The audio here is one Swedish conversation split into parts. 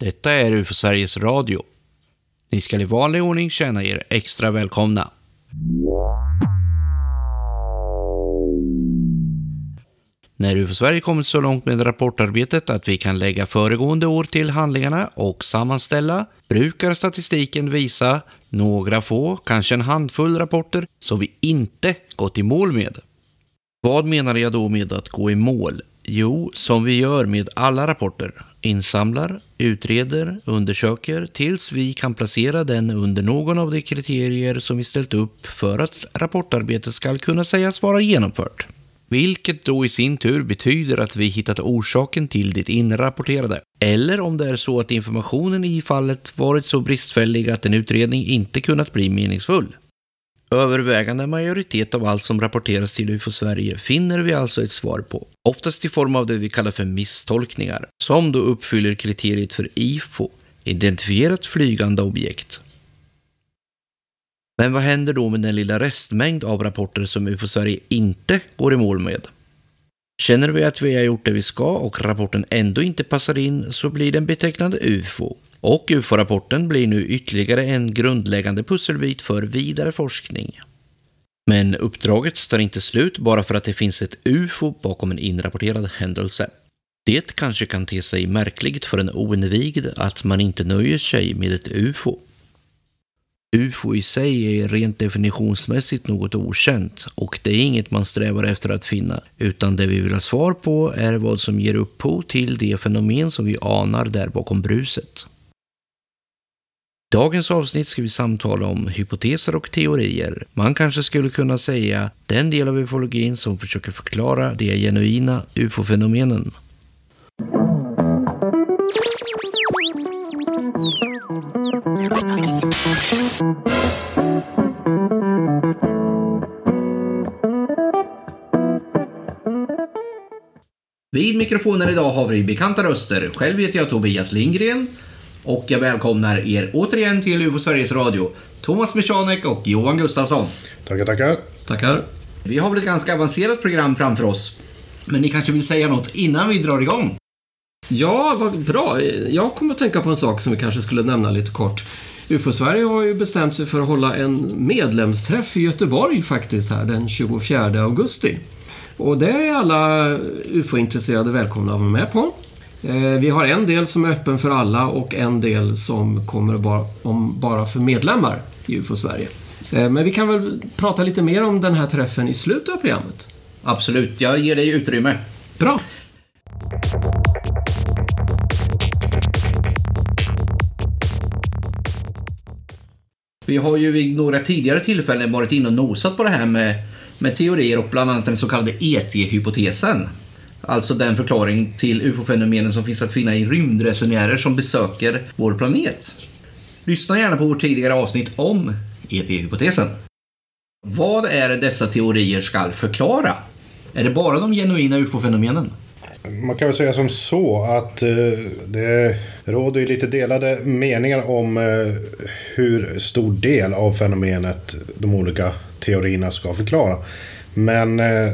Detta är UFO Sveriges Radio. Ni ska i vanlig ordning känna er extra välkomna. När UFO Sverige kommit så långt med rapportarbetet att vi kan lägga föregående år till handlingarna och sammanställa brukar statistiken visa några få, kanske en handfull rapporter som vi inte gått i mål med. Vad menar jag då med att gå i mål? Jo, som vi gör med alla rapporter. Insamlar, utreder, undersöker tills vi kan placera den under någon av de kriterier som vi ställt upp för att rapportarbetet ska kunna sägas vara genomfört. Vilket då i sin tur betyder att vi hittat orsaken till det inrapporterade. Eller om det är så att informationen i fallet varit så bristfällig att en utredning inte kunnat bli meningsfull. Övervägande majoritet av allt som rapporteras till UFO Sverige finner vi alltså ett svar på. Oftast i form av det vi kallar för misstolkningar, som då uppfyller kriteriet för IFO, identifierat flygande objekt. Men vad händer då med den lilla restmängd av rapporter som UFO Sverige inte går i mål med? Känner vi att vi har gjort det vi ska och rapporten ändå inte passar in så blir den betecknad UFO. Och UFO-rapporten blir nu ytterligare en grundläggande pusselbit för vidare forskning. Men uppdraget tar inte slut bara för att det finns ett UFO bakom en inrapporterad händelse. Det kanske kan te sig märkligt för en oinvigd att man inte nöjer sig med ett UFO. UFO i sig är rent definitionsmässigt något okänt och det är inget man strävar efter att finna, utan det vi vill ha svar på är vad som ger upphov till det fenomen som vi anar där bakom bruset. Dagens avsnitt ska vi samtala om hypoteser och teorier. Man kanske skulle kunna säga den del av ufologin som försöker förklara de genuina ufo-fenomenen. Vid mikrofonen idag har vi bekanta röster. Själv heter jag Tobias Lindgren och jag välkomnar er återigen till UFO Sveriges Radio. Thomas Michanek och Johan Gustafsson. Tackar, tackar. Tackar. Vi har väl ett ganska avancerat program framför oss. Men ni kanske vill säga något innan vi drar igång? Ja, vad bra. Jag kommer att tänka på en sak som vi kanske skulle nämna lite kort. UFO-Sverige har ju bestämt sig för att hålla en medlemsträff i Göteborg faktiskt här den 24 augusti. Och det är alla UFO-intresserade välkomna att vara med på. Eh, vi har en del som är öppen för alla och en del som kommer bara, om bara för medlemmar i UFO-Sverige. Eh, men vi kan väl prata lite mer om den här träffen i slutet av programmet. Absolut, jag ger dig utrymme. Bra. Vi har ju vid några tidigare tillfällen varit inne och nosat på det här med, med teorier och bland annat den så kallade ET-hypotesen. Alltså den förklaring till ufo-fenomenen som finns att finna i rymdresenärer som besöker vår planet. Lyssna gärna på vårt tidigare avsnitt om ET-hypotesen. Vad är det dessa teorier ska förklara? Är det bara de genuina ufo-fenomenen? Man kan väl säga som så att eh, det råder lite delade meningar om eh, hur stor del av fenomenet de olika teorierna ska förklara. Men eh,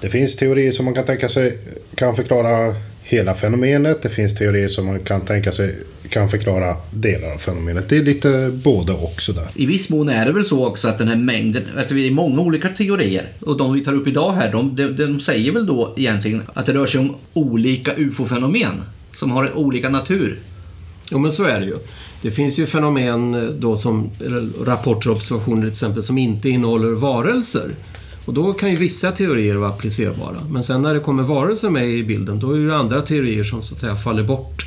det finns teorier som man kan tänka sig kan förklara hela fenomenet. Det finns teorier som man kan tänka sig kan förklara delar av fenomenet. Det är lite både och sådär. I viss mån är det väl så också att den här mängden, alltså vi är många olika teorier och de vi tar upp idag här, de, de, de säger väl då egentligen att det rör sig om olika ufo-fenomen som har olika natur. Jo, men så är det ju. Det finns ju fenomen då som rapporter och observationer till exempel som inte innehåller varelser. Och då kan ju vissa teorier vara applicerbara. Men sen när det kommer varelser med i bilden, då är det andra teorier som så att säga faller bort.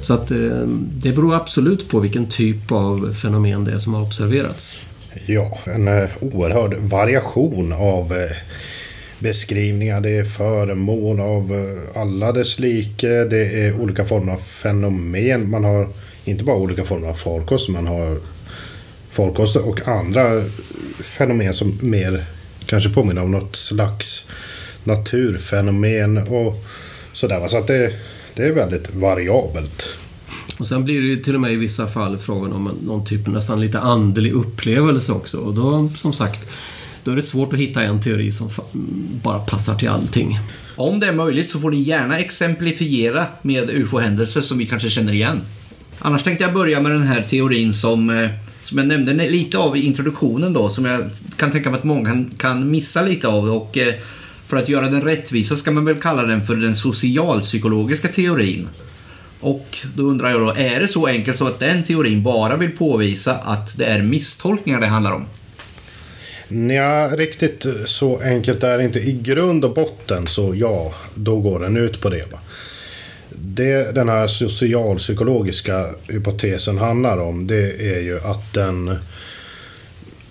Så att eh, det beror absolut på vilken typ av fenomen det är som har observerats. Ja, en eh, oerhörd variation av eh, beskrivningar. Det är föremål av alla dess like. Det är olika former av fenomen. Man har inte bara olika former av farkost, man har farkoster och andra fenomen som mer kanske påminner om något slags naturfenomen och sådär. Så att det, det är väldigt variabelt. Och sen blir det ju till och med i vissa fall frågan om någon typ nästan lite andlig upplevelse också. Och då, som sagt, då är det svårt att hitta en teori som bara passar till allting. Om det är möjligt så får ni gärna exemplifiera med ufo-händelser som vi kanske känner igen. Annars tänkte jag börja med den här teorin som, eh, som jag nämnde lite av i introduktionen då, som jag kan tänka mig att många kan, missa lite av. Och eh, för att göra den rättvisa ska man väl kalla den för den socialpsykologiska teorin. Och då undrar jag då, är det så enkelt så att den teorin bara vill påvisa att det är misstolkningar det handlar om? Nja, riktigt så enkelt är det inte. I grund och botten så ja, då går den ut på det. Va? Det den här socialpsykologiska hypotesen handlar om det är ju att den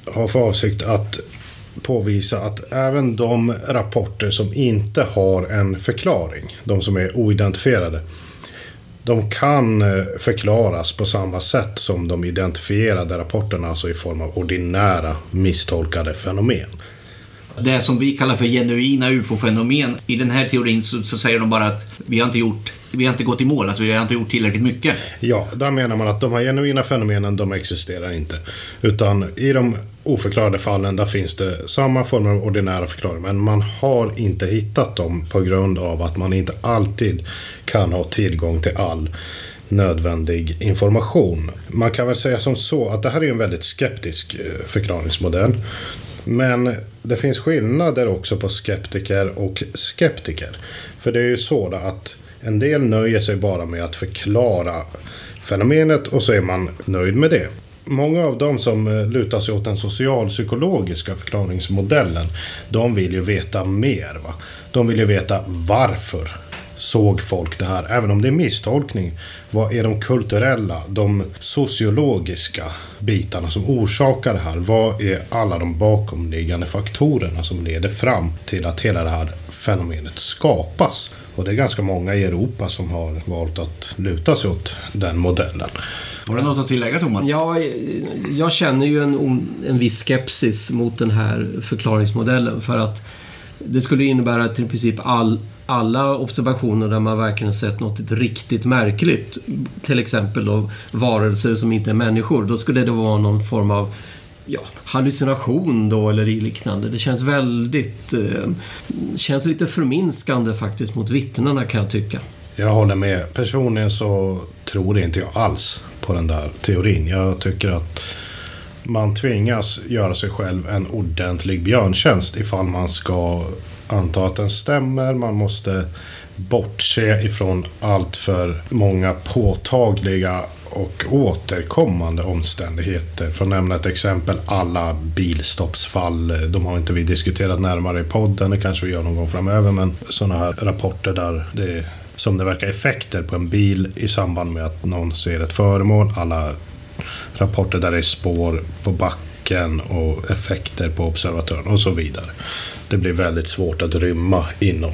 har för avsikt att påvisa att även de rapporter som inte har en förklaring, de som är oidentifierade, de kan eh, förklaras på samma sätt som de identifierade rapporterna, alltså i form av ordinära misstolkade fenomen. Det som vi kallar för genuina ufo-fenomen, i den här teorin så, så, säger de bara att vi har inte gjort vi har inte gått i mål, alltså vi har inte gjort tillräckligt mycket. Ja, där menar man att de här genuina fenomenen, de existerar inte. Utan i de oförklarade fallen, där finns det samma former av ordinära förklaringar. Men man har inte hittat dem på grund av att man inte alltid kan ha tillgång till all nödvändig information. Man kan väl säga som så att det här är en väldigt skeptisk eh, förklaringsmodell. Men det finns skillnader också på skeptiker och skeptiker. För det är ju så att en del nöjer sig bara med att förklara fenomenet och så är man nöjd med det. Många av dem som eh, lutar sig åt den socialpsykologiska förklaringsmodellen, de vill ju veta mer. Va? De vill ju veta varför såg folk det här? Även om det är misstolkning. Vad är de kulturella, de sociologiska bitarna som orsakar det här? Vad är alla de bakomliggande faktorerna som leder fram till att hela det här fenomenet skapas? Och det är ganska många i Europa som har valt att luta sig åt den modellen. Har du något att tillägga Thomas? Ja, jag känner ju en, en viss skepsis mot den här förklaringsmodellen för att det skulle innebära att i princip all, alla observationer där man verkligen sett något riktigt märkligt, till exempel då varelser som inte är människor, då skulle det vara någon form av ja, hallucination då eller liknande. Det känns väldigt... Eh, känns lite förminskande faktiskt mot vittnena kan jag tycka. Jag håller med. Personligen så tror inte jag alls på den där teorin. Jag tycker att man tvingas göra sig själv en ordentlig björntjänst ifall man ska anta att den stämmer. Man måste bortse ifrån allt för många påtagliga och återkommande omständigheter. För att nämna ett exempel, alla bilstoppsfall. De har inte vi diskuterat närmare i podden, det kanske vi gör någon gång framöver, men sådana här rapporter där det som det verkar effekter på en bil i samband med att någon ser ett föremål. Alla rapporter där det är spår på backen och effekter på observatören och så vidare. Det blir väldigt svårt att rymma inom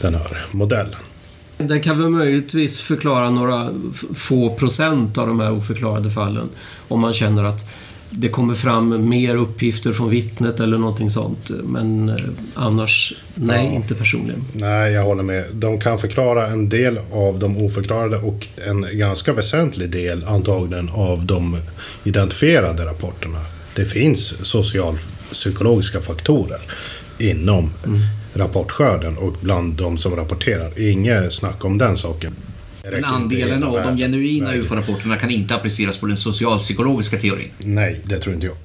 den här modellen. Den kan väl möjligtvis förklara några få procent av de här oförklarade fallen. Om man känner att det kommer fram mer uppgifter från vittnet eller någonting sånt. Men eh, annars, nej, ja. inte personligen. Nej, jag håller med. De kan förklara en del av de oförklarade och en ganska väsentlig del antagligen av de identifierade rapporterna. Det finns socialpsykologiska faktorer inom mm rapportskörden och bland de som rapporterar. Inget snack om den saken. Men andelen av de genuina UFO-rapporterna kan inte appliceras på den socialpsykologiska teorin? Nej, det tror inte jag.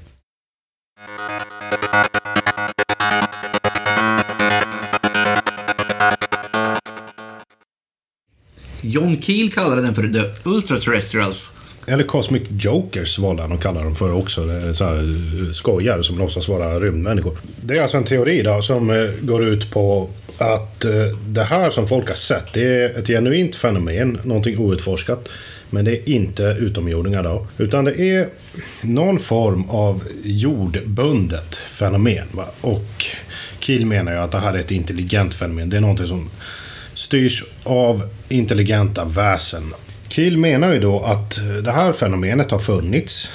John Keel kallade den för The Ultraterrestrials eller Cosmic Jokers valde han att kalla dem för också. Så här eh, skojar skojare som låtsas vara rymdmänniskor. Det är alltså en teori då som eh, går ut på att eh, det här som folk har sett, det är ett genuint fenomen, någonting outforskat. Men det är inte utomjordingar då. Utan det är någon form av jordbundet fenomen. Va? Och Kiel menar ju att det här är ett intelligent fenomen. Det är någonting som styrs av intelligenta väsen. Kiel menar ju då att det här fenomenet har funnits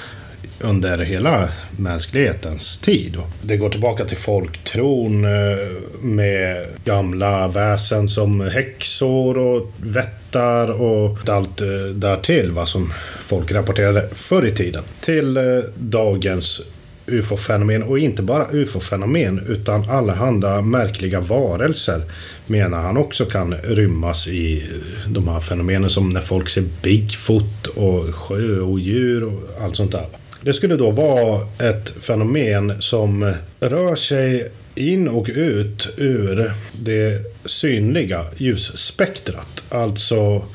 under hela mänsklighetens tid. Det går tillbaka till folktron eh, med gamla väsen som häxor och vättar och allt eh, därtill va, som folk rapporterade förr i tiden. Till eh, dagens ufo-fenomen och inte bara ufo-fenomen utan allehanda märkliga varelser menar han också kan rymmas i eh, de här fenomenen som när folk ser Bigfoot och sjöodjur och allt sånt där. Det skulle då vara ett fenomen som rör sig in och ut ur det synliga ljusspektrat. Alltså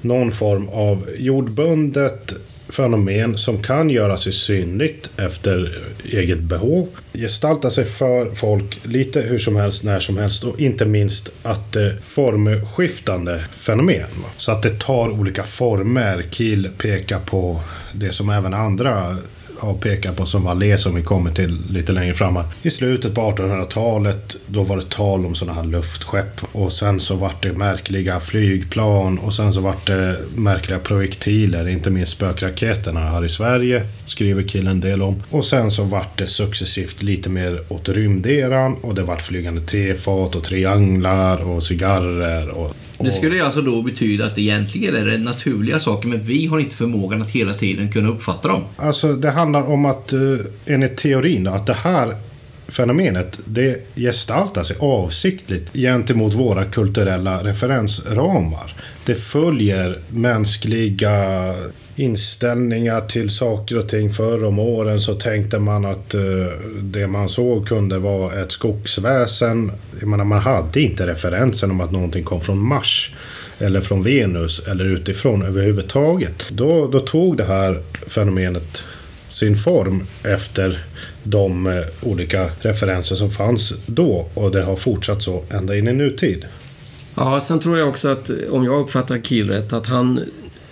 någon form av jordbundet fenomen som kan göra sig synligt efter eget behov. Gestalta sig för folk lite hur som helst, när som helst och inte minst att det formskiftande fenomen. Så att det tar olika former. Kiel pekar på det som även andra har pekat på som Vallée som vi kommer till lite längre fram. här. I slutet på 1800-talet då var det tal om sådana här luftskepp och sen så vart det märkliga flygplan och sen så vart det märkliga projektiler, inte minst spökraketerna här i Sverige, skriver killen en del om. Och sen så vart det successivt lite mer åt rymderan och det vart flygande tefat och trianglar och cigarrer och det skulle alltså då betyda att egentligen är det naturliga saker men vi har inte förmågan att hela tiden kunna uppfatta dem. Alltså det handlar om att eh, enligt teorin att det här fenomenet det gestaltar sig avsiktligt gentemot våra kulturella referensramar. Det följer mänskliga inställningar till saker och ting. Förr om åren så tänkte man att eh, det man såg kunde vara ett skogsväsen. Jag menar, man hade inte referensen om att någonting kom från Mars eller från Venus eller utifrån överhuvudtaget. Då, då tog det här fenomenet sin form efter de eh, olika referenser som fanns då och det har fortsatt så ända in i nutid. Ja, sen tror jag också att, om jag uppfattar Kiel rätt, att han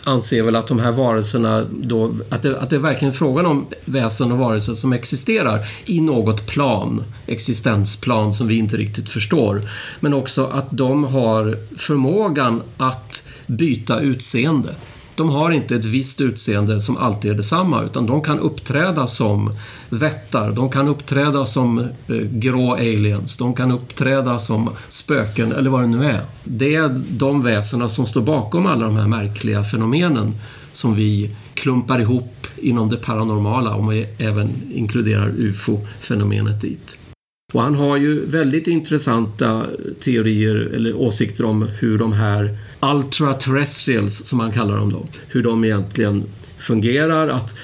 anser väl att de här varelserna då, att det, att det är verkligen är frågan om väsen och varelser som existerar i något plan, existensplan som vi inte riktigt förstår. Men också att de har förmågan att byta utseende de har inte ett visst utseende som alltid är detsamma utan de kan uppträda som vättar, de kan uppträda som eh, grå aliens, de kan uppträda som spöken eller vad det nu är. Det är de väsena som står bakom alla de här märkliga fenomenen som vi klumpar ihop inom det paranormala om vi även inkluderar UFO-fenomenet dit. Och han har ju väldigt intressanta teorier eller åsikter om hur de här ultra-terrestrials, som han kallar dem då, hur de egentligen fungerar. Att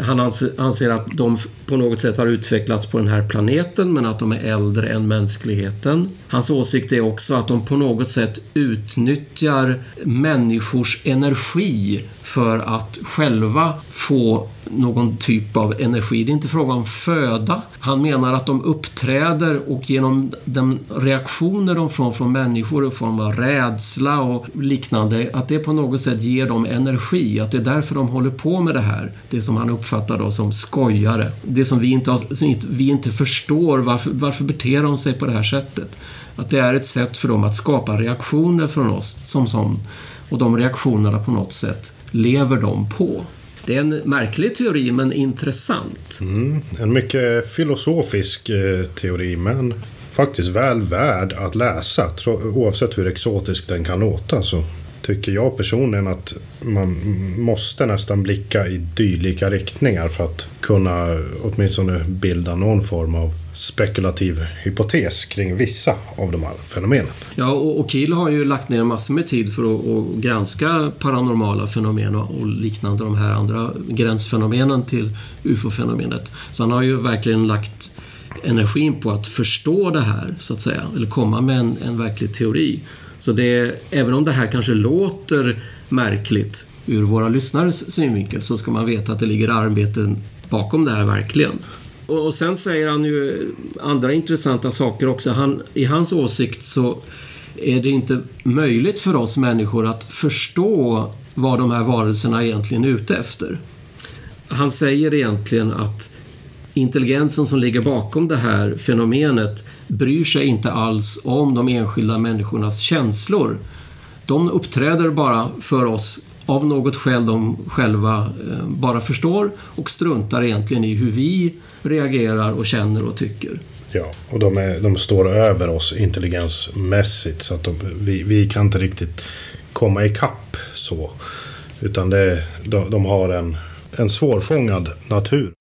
han anser att de på något sätt har utvecklats på den här planeten men att de är äldre än mänskligheten. Hans åsikt är också att de på något sätt utnyttjar människors energi för att själva få någon typ av energi. Det är inte fråga om föda. Han menar att de uppträder och genom de reaktioner de får från människor i form av rädsla och liknande, att det på något sätt ger dem energi. Att det är därför de håller på med det här. Det som han uppfattar då som skojare. Det som vi inte, som vi inte förstår. Varför, varför beter de sig på det här sättet? Att det är ett sätt för dem att skapa reaktioner från oss som sån. Och de reaktionerna på något sätt lever de på. Det är en märklig teori, men intressant. Mm, en mycket filosofisk eh, teori, men faktiskt väl värd att läsa. Oavsett hur exotisk den kan låta så tycker jag personligen att man måste nästan blicka i dylika riktningar för att kunna åtminstone bilda någon form av spekulativ hypotes kring vissa av de här fenomenen. Ja, och Kiel har ju lagt ner massor med tid för att, att granska paranormala fenomen och liknande de här andra gränsfenomenen till UFO-fenomenet. Så han har ju verkligen lagt energin på att förstå det här, så att säga, eller komma med en, en verklig teori. Så det, även om det här kanske låter märkligt ur våra lyssnares synvinkel så ska man veta att det ligger arbeten bakom det här verkligen. Och, sen säger han ju andra intressanta saker också. Han, I hans åsikt så är det inte möjligt för oss människor att förstå vad de här varelserna egentligen är ute efter. Han säger egentligen att intelligensen som ligger bakom det här fenomenet bryr sig inte alls om de enskilda människornas känslor. De uppträder bara för oss av något skäl de själva eh, bara förstår och struntar egentligen i hur vi reagerar och känner och tycker. Ja, och de, är, de står över oss intelligensmässigt så att de, vi, vi kan inte riktigt komma ikapp så. Utan det, de, de har en, en svårfångad natur.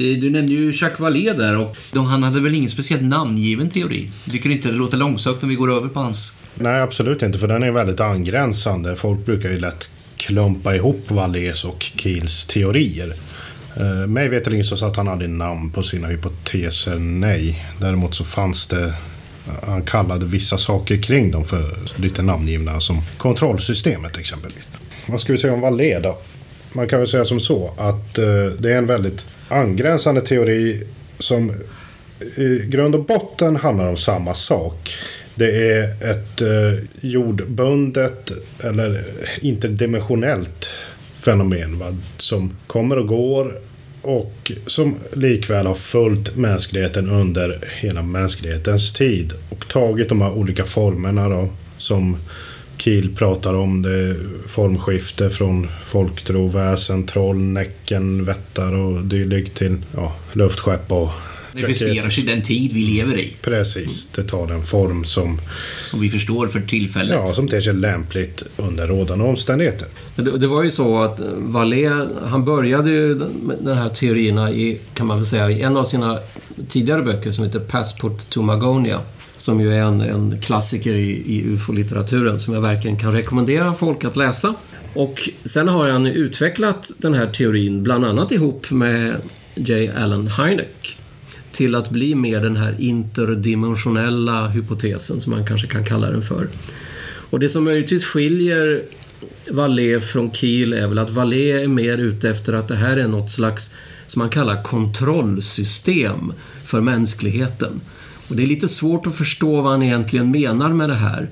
Eh, du nämnde ju Jacques Vallée där och han hade väl ingen speciellt namngiven teori? Tycker du inte det låter långsökt om vi går över på hans? Nej, absolut inte, för den är väldigt angränsande. Folk brukar ju lätt klumpa ihop Vallées och Kiels teorier. Uh, mig veterligen så satt han aldrig namn på sina hypoteser, nej. Däremot så fanns det han kallade vissa saker kring dem för lite namngivna som kontrollsystemet exempelvis. Vad ska vi säga om Vallée då? Man kan väl säga som så att eh, det är en väldigt angränsande teori som i grund och botten handlar om samma sak. Det är ett eh, jordbundet eller interdimensionellt fenomen va? som kommer och går och som likväl har följt mänskligheten under hela mänsklighetens tid och tagit de här olika formerna då som Kiel pratar om det formskifte från folktro, väsen, troll, näcken, vättar och dylikt till ja, luftskepp och manifesterar sig i den tid vi lever i. Precis, det tar den form som... Som vi förstår för tillfället. Ja, som ter sig lämpligt under rådande omständigheter. Det, det var ju så att Vallée, han började ju den här teorierna i, kan man väl säga, i en av sina tidigare böcker som heter Passport to Magonia. Som ju är en, en klassiker i, i ufo-litteraturen som jag verkligen kan rekommendera folk att läsa. Och sen har han utvecklat den här teorin, bland annat ihop med J. Allen Hynek till att bli mer den här interdimensionella hypotesen som man kanske kan kalla den för. Och det som möjligtvis skiljer Vallée från Kiel är väl att Vallée är mer ute efter att det här är något slags, som man kallar kontrollsystem för mänskligheten. Och det är lite svårt att förstå vad han egentligen menar med det här.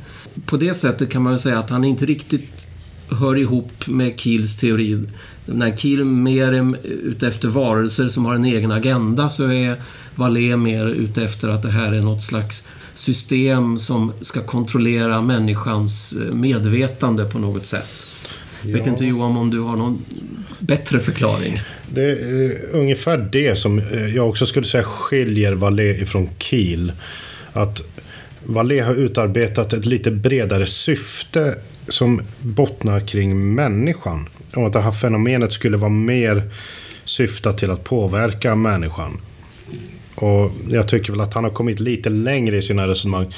På det sättet kan man väl säga att han inte riktigt hör ihop med Kiels teori. När Kiel mer är ute efter varelser som har en egen agenda så är Vallée mer ute efter att det här är något slags system som ska kontrollera människans eh, medvetande på något sätt. Jag vet inte Johan om du har någon bättre förklaring? Det är eh, ungefär det som eh, jag också skulle säga skiljer Valé ifrån Kiel. Att Valé har utarbetat ett lite bredare syfte som bottnar kring människan. Om att det här fenomenet skulle vara mer syftat till att påverka människan. Och jag tycker väl att han har kommit lite längre i sina resonemang.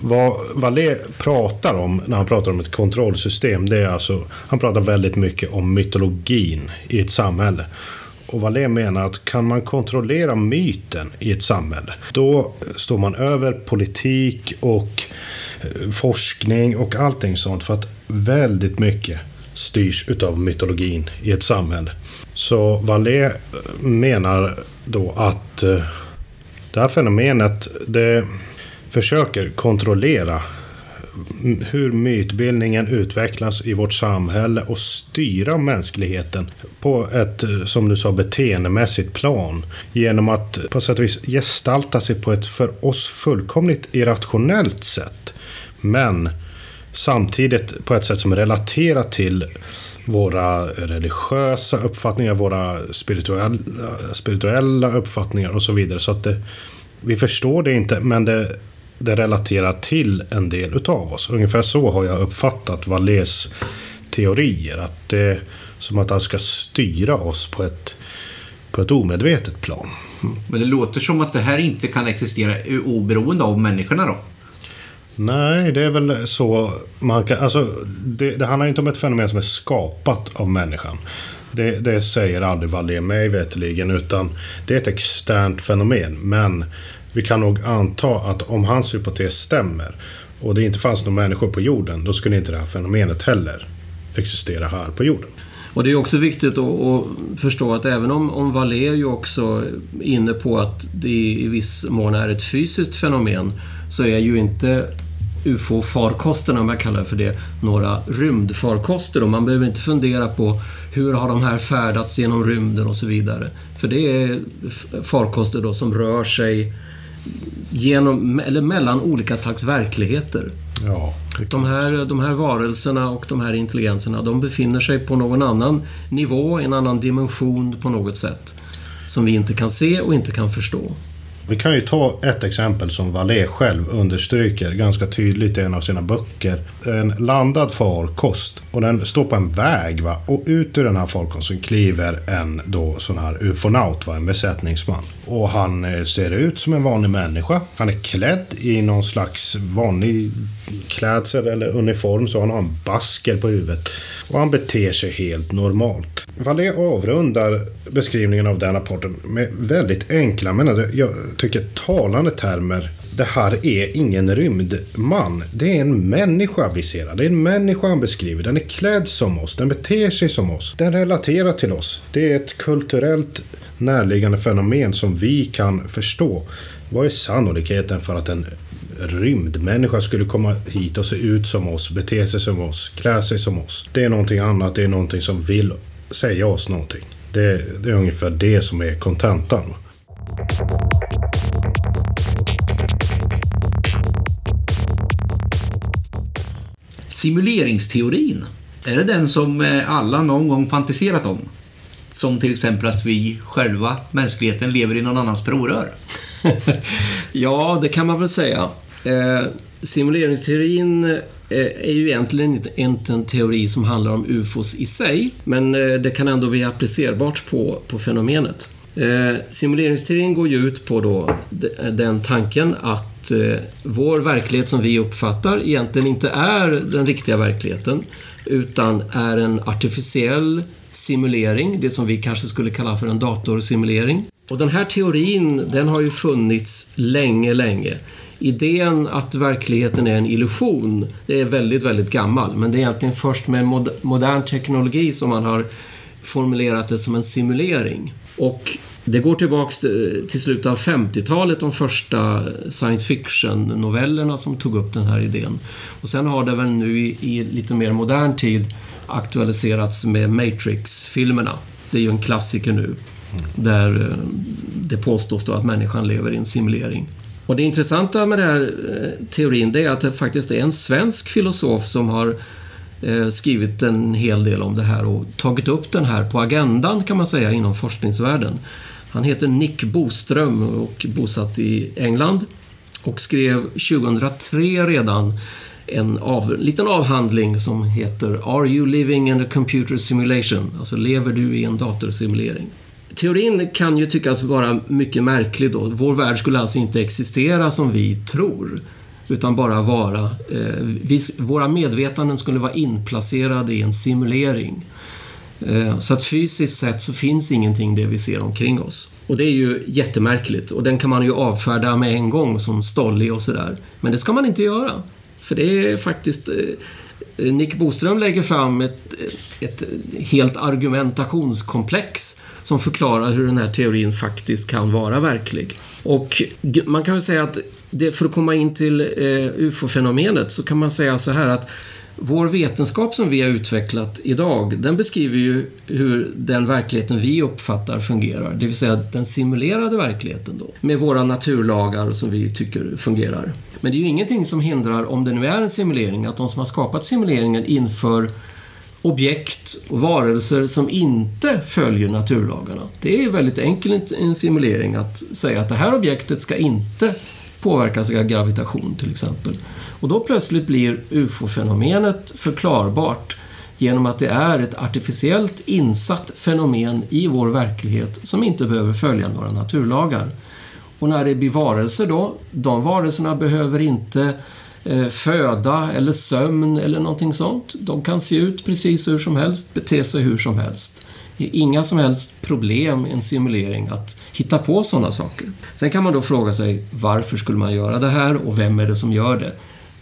Vad Vallée pratar om när han pratar om ett kontrollsystem, det är alltså, han pratar väldigt mycket om mytologin i ett samhälle. Och Vallée menar att kan man kontrollera myten i ett samhälle, då står man över politik och eh, forskning och allting sånt. För att väldigt mycket styrs utav mytologin i ett samhälle. Så Vallée eh, menar då att eh, det här fenomenet det försöker kontrollera hur mytbildningen utvecklas i vårt samhälle och styra mänskligheten på ett, som du sa, beteendemässigt plan. Genom att på sätt och vis gestalta sig på ett för oss fullkomligt irrationellt sätt. Men samtidigt på ett sätt som relaterar till våra religiösa uppfattningar, våra spirituella, spirituella uppfattningar och så vidare. Så att det, vi förstår det inte, men det, det relaterar till en del utav oss. Ungefär så har jag uppfattat Vallés teorier. Att det är som att han ska styra oss på ett, på ett omedvetet plan. Men det låter som att det här inte kan existera oberoende av människorna då? Nej, det är väl så man kan... Alltså, det, det handlar inte om ett fenomen som är skapat av människan. Det, det säger aldrig Vallée mig veterligen, utan det är ett externt fenomen. Men vi kan nog anta att om hans hypotes stämmer och det inte fanns några människor på jorden, då skulle inte det här fenomenet heller existera här på jorden. Och det är också viktigt att, förstå att även om, om Vallée är ju också inne på att det i viss mån är ett fysiskt fenomen, så är ju inte UFO-farkosterna, om jag kallar det för det, några rymdfarkoster. Och man behöver inte fundera på hur har de här färdats genom rymden och så vidare. För det är farkoster då som rör sig genom, eller mellan olika slags verkligheter. Ja, de, här, de här varelserna och de här intelligenserna, de befinner sig på någon annan nivå, en annan dimension på något sätt. Som vi inte kan se och inte kan förstå. Vi kan ju ta ett exempel som Vallée själv understryker ganska tydligt i en av sina böcker. En landad farkost och den står på en väg va? och ut ur den här farkosten kliver en då sån här ufonaut, va? en besättningsman. Och han eh, ser ut som en vanlig människa. Han är klädd i någon slags vanlig klädsel eller uniform så han har en basker på huvudet. Och han beter sig helt normalt. Valé avrundar beskrivningen av den rapporten med väldigt enkla men jag tycker talande termer. Det här är ingen rymdman. Det är en människa vi ser. Det är en människa han beskriver. Den är klädd som oss. Den beter sig som oss. Den relaterar till oss. Det är ett kulturellt närliggande fenomen som vi kan förstå. Vad är sannolikheten för att en rymdmänniska skulle komma hit och se ut som oss, bete sig som oss, klä sig som oss? Det är någonting annat. Det är någonting som vill säga oss någonting. Det, det är ungefär det som är kontentan. Simuleringsteorin, är det den som eh, alla någon gång fantiserat om? Som till exempel att vi själva, mänskligheten, lever i någon annans provrör? ja, det kan man väl säga. Eh, simuleringsteorin eh, är ju egentligen inte en teori som handlar om UFOs i sig, men eh, det kan ändå bli applicerbart på, på fenomenet. Simuleringsteorin går ju ut på då den tanken att eh, vår verklighet som vi uppfattar egentligen inte är den riktiga verkligheten, utan är en artificiell simulering, det som vi kanske skulle kalla för en datorsimulering. Och den här teorin, den har ju funnits länge, länge. Idén att verkligheten är en illusion, det är väldigt, väldigt gammal. Men det är egentligen först med modern teknologi som man har formulerat det som en simulering. Och det går tillbaks till slutet av 50-talet, de första science fiction-novellerna som tog upp den här idén. Och sen har det väl nu i, i lite mer modern tid aktualiserats med Matrix-filmerna. Det är ju en klassiker nu, där eh, det påstås då att människan lever i en simulering. Och det intressanta med den här eh, teorin, det är att det faktiskt är en svensk filosof som har eh, skrivit en hel del om det här och tagit upp den här på agendan kan man säga inom forskningsvärlden. Han heter Nick Boström och bosatt i England och skrev 2003 redan en av, liten avhandling som heter Are you living in a computer simulation? Alltså, lever du i en datorsimulering? Teorin kan ju tyckas vara mycket märklig då. Vår värld skulle alltså inte existera som vi tror, utan bara vara... Eh, vi, våra medvetanden skulle vara inplacerade i en simulering. Eh, så att fysiskt sett så finns ingenting det vi ser omkring oss. Och det är ju jättemärkligt och den kan man ju avfärda med en gång som stollig och sådär. Men det ska man inte göra. För det är faktiskt... Eh, eh, Nick Boström lägger fram ett, ett helt argumentationskomplex som förklarar hur den här teorin faktiskt kan vara verklig. Och man kan väl säga att det, för att komma in till UFO-fenomenet så kan man säga så här att vår vetenskap som vi har utvecklat idag, den beskriver ju hur den verkligheten vi uppfattar fungerar. Det vill säga den simulerade verkligheten då. Med våra naturlagar som vi tycker fungerar. Men det är ju ingenting som hindrar, om det nu är en simulering, att de som har skapat simuleringen inför objekt och varelser som inte följer naturlagarna. Det är ju väldigt enkelt i en simulering att säga att det här objektet ska inte påverkas av gravitation till exempel. Och då plötsligt blir UFO-fenomenet förklarbart genom att det är ett artificiellt insatt fenomen i vår verklighet som inte behöver följa några naturlagar. Och när det blir varelser då, de varelserna behöver inte eh, föda eller sömn eller någonting sånt. De kan se ut precis hur som helst, bete sig hur som helst. Det är inga som helst problem i en simulering att hitta på sådana saker. Sen kan man då fråga sig varför skulle man göra det här och vem är det som gör det?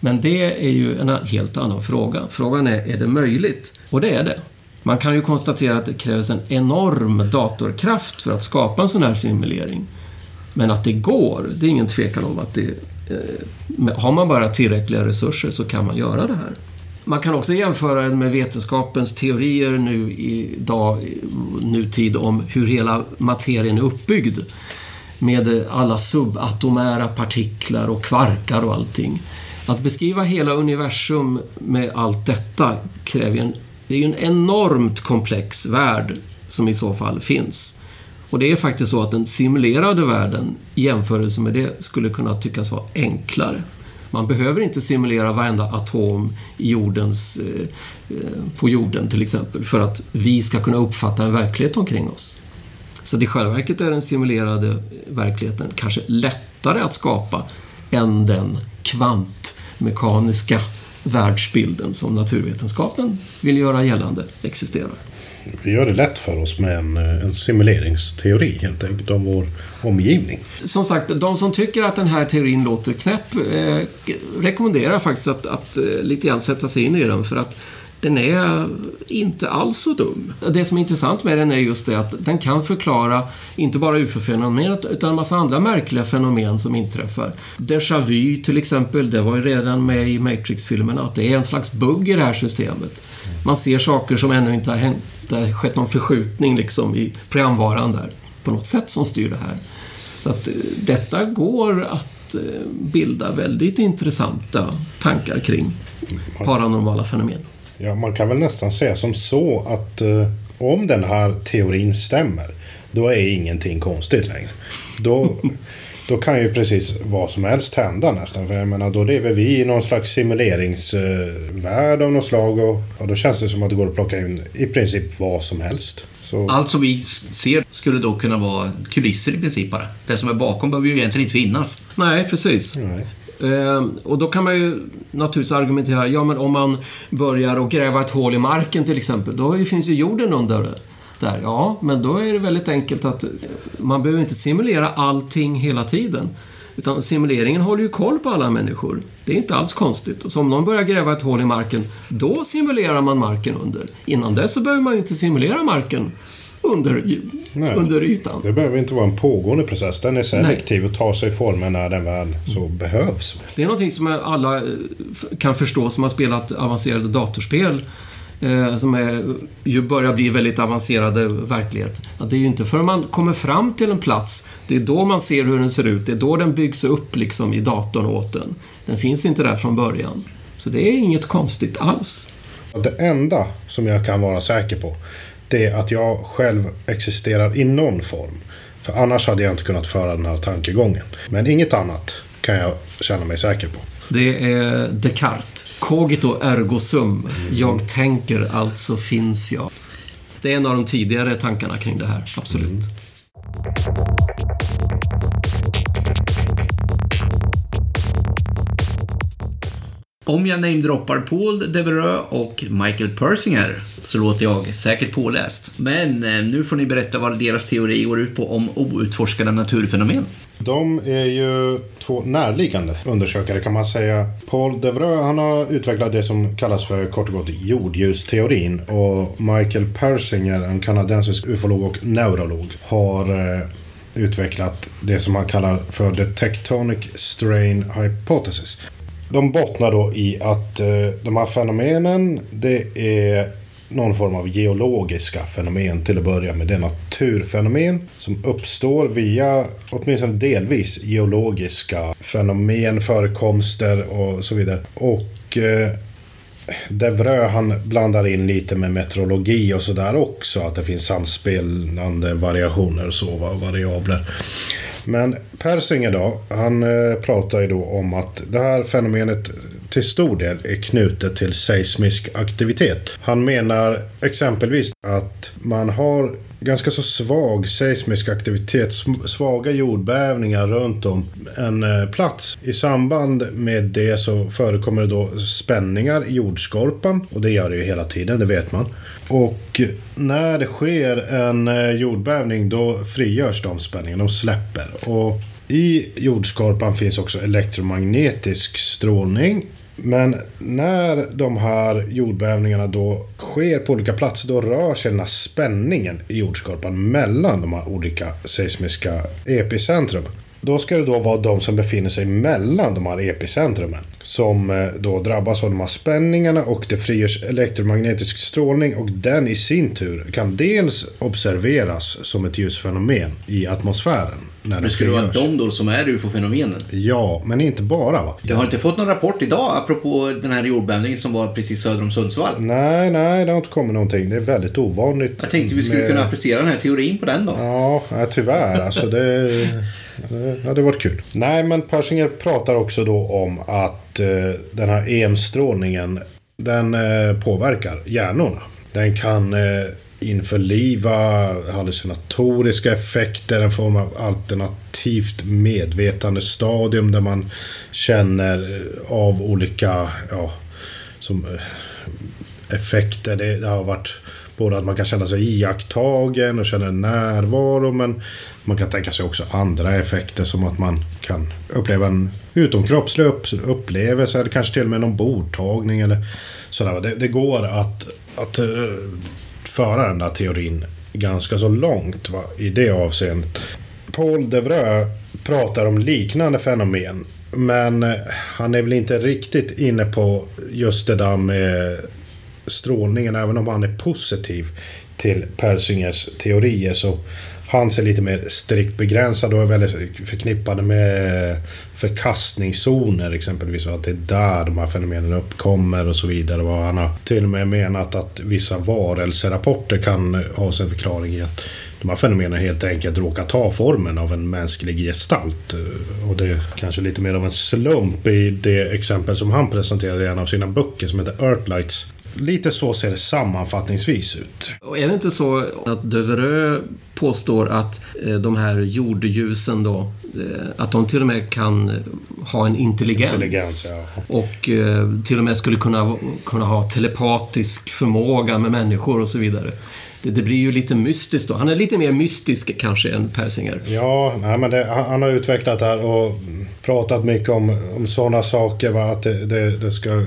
Men det är ju en helt annan fråga. Frågan är, är det möjligt? Och det är det. Man kan ju konstatera att det krävs en enorm datorkraft för att skapa en sån här simulering. Men att det går, det är ingen tvekan om att det... Eh, har man bara tillräckliga resurser så kan man göra det här. Man kan också jämföra den med vetenskapens teorier nu idag, nutid, om hur hela materien är uppbyggd. Med alla subatomära partiklar och kvarkar och allting. Att beskriva hela universum med allt detta kräver en, det är ju en enormt komplex värld som i så fall finns. Och det är faktiskt så att den simulerade världen i jämförelse med det skulle kunna tyckas vara enklare. Man behöver inte simulera varenda atom i jordens, eh, eh, på jorden till exempel för att vi ska kunna uppfatta en verklighet omkring oss. Så i själva verket är den simulerade verkligheten kanske lättare att skapa än den kvantmekaniska världsbilden som naturvetenskapen vill göra gällande existerar. Vi gör det lätt för oss med en, eh, en simuleringsteori helt enkelt om vår omgivning. Som sagt, de som tycker att den här teorin låter knäpp eh, rekommenderar faktiskt att, att eh, lite grann sätta sig in i den för att den är inte alls så dum. Det som är intressant med den är just det att den kan förklara inte bara ufo-fenomenet utan en massa andra märkliga fenomen som inträffar. Déjà vu till exempel, det var ju redan med i Matrix-filmerna, att det är en slags bugg i det här systemet. Man ser saker som ännu inte har hänt. Det har skett någon förskjutning liksom i programvaran där på något sätt som styr det här. Så att eh, detta går att eh, bilda väldigt intressanta tankar kring paranormala fenomen. Ja, man kan väl nästan säga som så att eh, om den här teorin stämmer, då är ingenting konstigt längre. Då, då kan ju precis vad som helst hända nästan. För jag menar, då lever vi i någon slags simuleringsvärld av något slag och, och då känns det som att det går att plocka in i princip vad som helst. Så... Allt som vi ser skulle då kunna vara kulisser i princip bara. Det som är bakom behöver ju egentligen inte finnas. Nej, precis. Nej. Eh, och då kan man ju naturligtvis argumentera, ja men om man börjar att gräva ett hål i marken till exempel, då finns ju jorden under. Där, ja, men då är det väldigt enkelt att eh, man behöver inte simulera allting hela tiden. Utan simuleringen håller ju koll på alla människor. Det är inte alls konstigt. Så om någon börjar gräva ett hål i marken, då simulerar man marken under. Innan dess så behöver man ju inte simulera marken under, under ytan. Det behöver inte vara en pågående process. Den är selektiv Nej. och tar sig former när den väl så behövs. Det är någonting som alla eh, kan förstå som har spelat avancerade datorspel eh, som är, ju börjar bli väldigt avancerade verklighet. Att det är ju inte förrän man kommer fram till en plats, det är då man ser hur den ser ut. Det är då den byggs upp liksom i datorn åt den. Den finns inte där från början. Så det är inget konstigt alls. Det enda som jag kan vara säker på, det är att jag själv existerar i någon form. För annars hade jag inte kunnat föra den här tankegången. Men inget annat kan jag känna mig säker på. Det är Descartes. Cogito ergo sum. Jag tänker, alltså finns jag. Det är en av de tidigare tankarna kring det här, absolut. Mm. Om jag namedroppar Paul Devereux och Michael Persinger så låter jag säkert påläst. Men eh, nu får ni berätta vad deras teori går ut på om outforskade naturfenomen. De är ju två närliggande undersökare kan man säga. Paul Devereux han har utvecklat det som kallas för kort och gott jordljusteorin och Michael Persinger, en kanadensisk ufolog och neurolog, har eh, utvecklat det som han kallar för the tectonic strain hypothesis. De bottnar då i att eh, de här fenomenen, det är någon form av geologiska fenomen till att börja med. Det är naturfenomen som uppstår via, åtminstone delvis, geologiska fenomen, förekomster och så vidare. Och eh, Devrö han blandar in lite med meteorologi och sådär också. Att det finns samspelande variationer och så, variabler. Men Persinger då, han eh, pratar ju då om att det här fenomenet till stor del är knutet till seismisk aktivitet. Han menar exempelvis att man har ganska så svag seismisk aktivitet, svaga jordbävningar runt om en eh, plats. I samband med det så förekommer det då spänningar i jordskorpan och det gör det ju hela tiden, det vet man. Och när det sker en eh, jordbävning då frigörs de spänningarna, de släpper. Och i jordskorpan finns också elektromagnetisk strålning men när de här jordbävningarna då sker på olika platser, då rör sig den här spänningen i jordskorpan mellan de här olika seismiska epicentrum. Då ska det då vara de som befinner sig mellan de här epicentrumen. Som eh, då drabbas av de här spänningarna och det frigörs elektromagnetisk strålning och den i sin tur kan dels observeras som ett ljusfenomen i atmosfären. När den skulle vara de då som är ufo-fenomenen. Ja, men inte bara va? Du har inte fått någon rapport idag apropå den här jordbävningen som var precis söder om Sundsvall? Nej, nej, det har inte kommit någonting. Det är väldigt ovanligt. Jag tänkte vi skulle med- kunna applicera den här teorin på den då. Ja, tyvärr. Alltså det... Ja, det varit kul. Nej, men Persinger pratar också då om att eh, den här EM-strålningen den eh, påverkar hjärnorna. Den kan eh, införliva hallucinatoriska effekter, en form av alternativt medvetandestadium där man känner eh, av olika, ja, som eh, effekter. Det, det har varit både att man kan känna sig iakttagen och känner en närvaro men man kan tänka sig också andra effekter som att man kan uppleva en utomkroppslig upplevelse eller kanske till och med någon bordtagning eller sådär. Det, det går att, att eh, föra den där teorin ganska så långt va, i det avseendet. Paul Devreux pratar om liknande fenomen men eh, han är väl inte riktigt inne på just det där med strålningen, även om han är positiv till Persingers teorier så hans är lite mer strikt begränsad och är väldigt förknippade med förkastningszoner exempelvis. Att det är där de här fenomenen uppkommer och så vidare. Och han har till och med menat att vissa varelserapporter kan ha sin förklaring i att de här fenomenen helt enkelt råkar ta formen av en mänsklig gestalt. Och det är kanske lite mer av en slump i det exempel som han presenterade i en av sina böcker som heter Earthlights. Lite så ser det sammanfattningsvis ut. Och är det inte så att Devereux påstår att eh, de här jordljusen då, eh, att de till och med kan eh, ha en intelligens? Intelligens, ja. Och till och med skulle kunna, kunna ha telepatisk förmåga med människor och så vidare. Det, det blir ju lite mystiskt då. Han är lite mer mystisk kanske än Persinger. Ja, nej, men det, han, han har utvecklat det här och pratat mycket om, om sådana saker. Va? Att det, det, det ska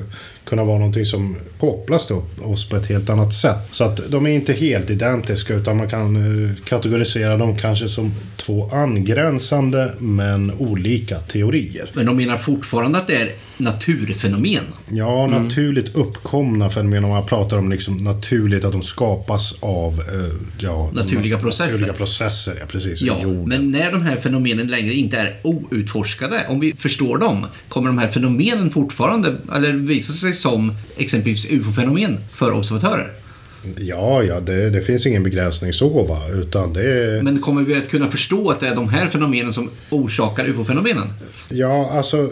kunna vara någonting som kopplas till oss på ett helt annat sätt. Så att de är inte helt identiska utan man kan eh, kategorisera dem kanske som två angränsande men olika teorier. Men de menar fortfarande att det är naturfenomen. Ja, naturligt uppkomna fenomen. Om man pratar om liksom naturligt att de skapas av eh, ja, Naturliga processer. Naturliga processer, ja precis. Ja, men när de här fenomenen längre inte är outforskade, om vi förstår dem, kommer de här fenomenen fortfarande, eller visa sig som exempelvis ufo-fenomen för observatörer? Ja, ja, det, det finns ingen begränsning så va, utan det är... Men kommer vi att kunna förstå att det är de här fenomenen som orsakar ufo-fenomenen? Ja, alltså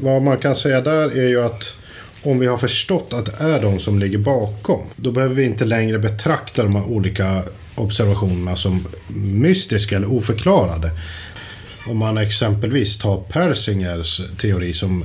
vad man kan säga där är ju att om vi har förstått att det är de som ligger bakom, då behöver vi inte längre betrakta de här olika observationerna som mystiska eller oförklarade. Om man exempelvis tar Persingers teori som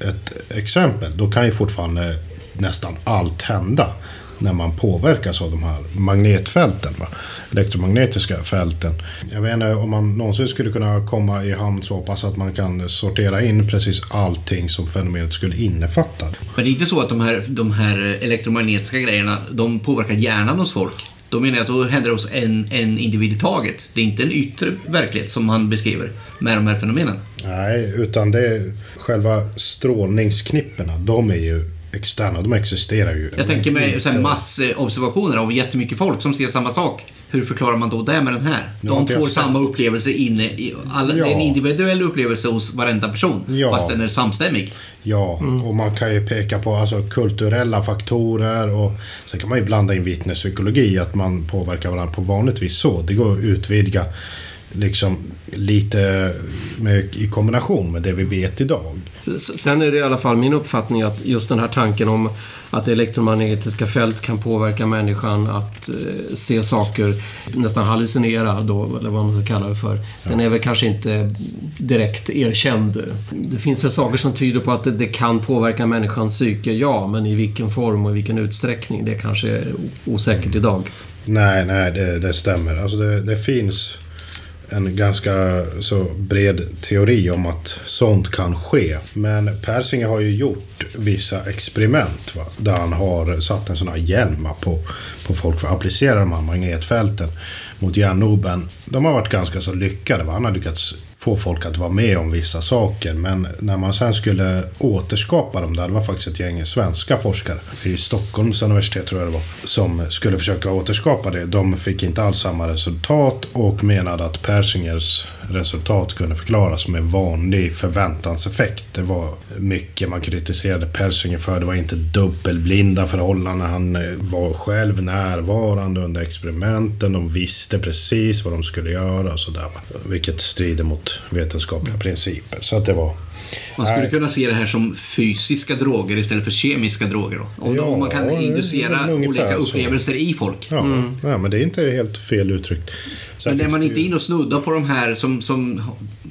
ett exempel, då kan ju fortfarande nästan allt hända när man påverkas av de här magnetfälten, va? elektromagnetiska fälten. Jag vet inte om man någonsin skulle kunna komma i hamn så pass att man kan sortera in precis allting som fenomenet skulle innefatta. Men det är inte så att de här, de här elektromagnetiska grejerna, de påverkar hjärnan hos folk. Då menar jag att då händer det hos en, en individ i taget. Det är inte en yttre verklighet som han beskriver med de här fenomenen. Nej, utan det är själva strålningsknipporna, de är ju externa, de existerar ju. Jag tänker mig så här Inte- massobservationer av jättemycket folk som ser samma sak. Hur förklarar man då det med den här? Ja, De får samma upplevelse inne i... Alla, Det är en Ja. individuell upplevelse hos varenda person. Ja. Fast den är samstämmig. Ja, och man kan ju peka på alltså, kulturella faktorer och sen kan man ju blanda in vittnespsykologi, att man påverkar varandra på vanligt vis så. Det går att utvidga liksom lite med, i kombination med det vi vet idag. Sen är det i alla fall min uppfattning att just den här tanken om att elektromagnetiska fält kan påverka människan att eh, se saker, nästan hallucinera då, eller vad man ska kalla det för. Den är väl kanske inte direkt erkänd. Det finns väl saker som tyder på att det, det kan påverka människans psyke, ja, men i vilken form och i vilken utsträckning, det kanske är osäkert idag. Nej, nej, det, det stämmer. Alltså det, det finns en ganska så bred teori om att sånt kan ske. Men Persinger har ju gjort vissa experiment va? där han har satt en sån här hjälm på, på folk för att applicera de här magnetfälten mot järnnoben. De har varit ganska så lyckade. Va? Han har lyckats få folk att vara med om vissa saker. Men när man sen skulle återskapa dem där, det var faktiskt ett gäng svenska forskare i Stockholms universitet tror jag det var, som skulle försöka återskapa det. De fick inte alls samma resultat och menade att Persingers resultat kunde förklaras med vanlig förväntanseffekt. Det var mycket man kritiserade Persinger för. Det var inte dubbelblinda förhållanden. Han eh, var själv närvarande under experimenten. De visste precis vad de skulle göra och sådär. Vilket strider mot vetenskapliga principer. Så att det var man skulle Nej. kunna se det här som fysiska droger istället för kemiska droger. Då. Om, ja, man kan inducera olika upplevelser så. i folk. Ja, mm. ja, men det är inte helt fel uttryckt. Sen men är man inte in och snuddar på de här som, som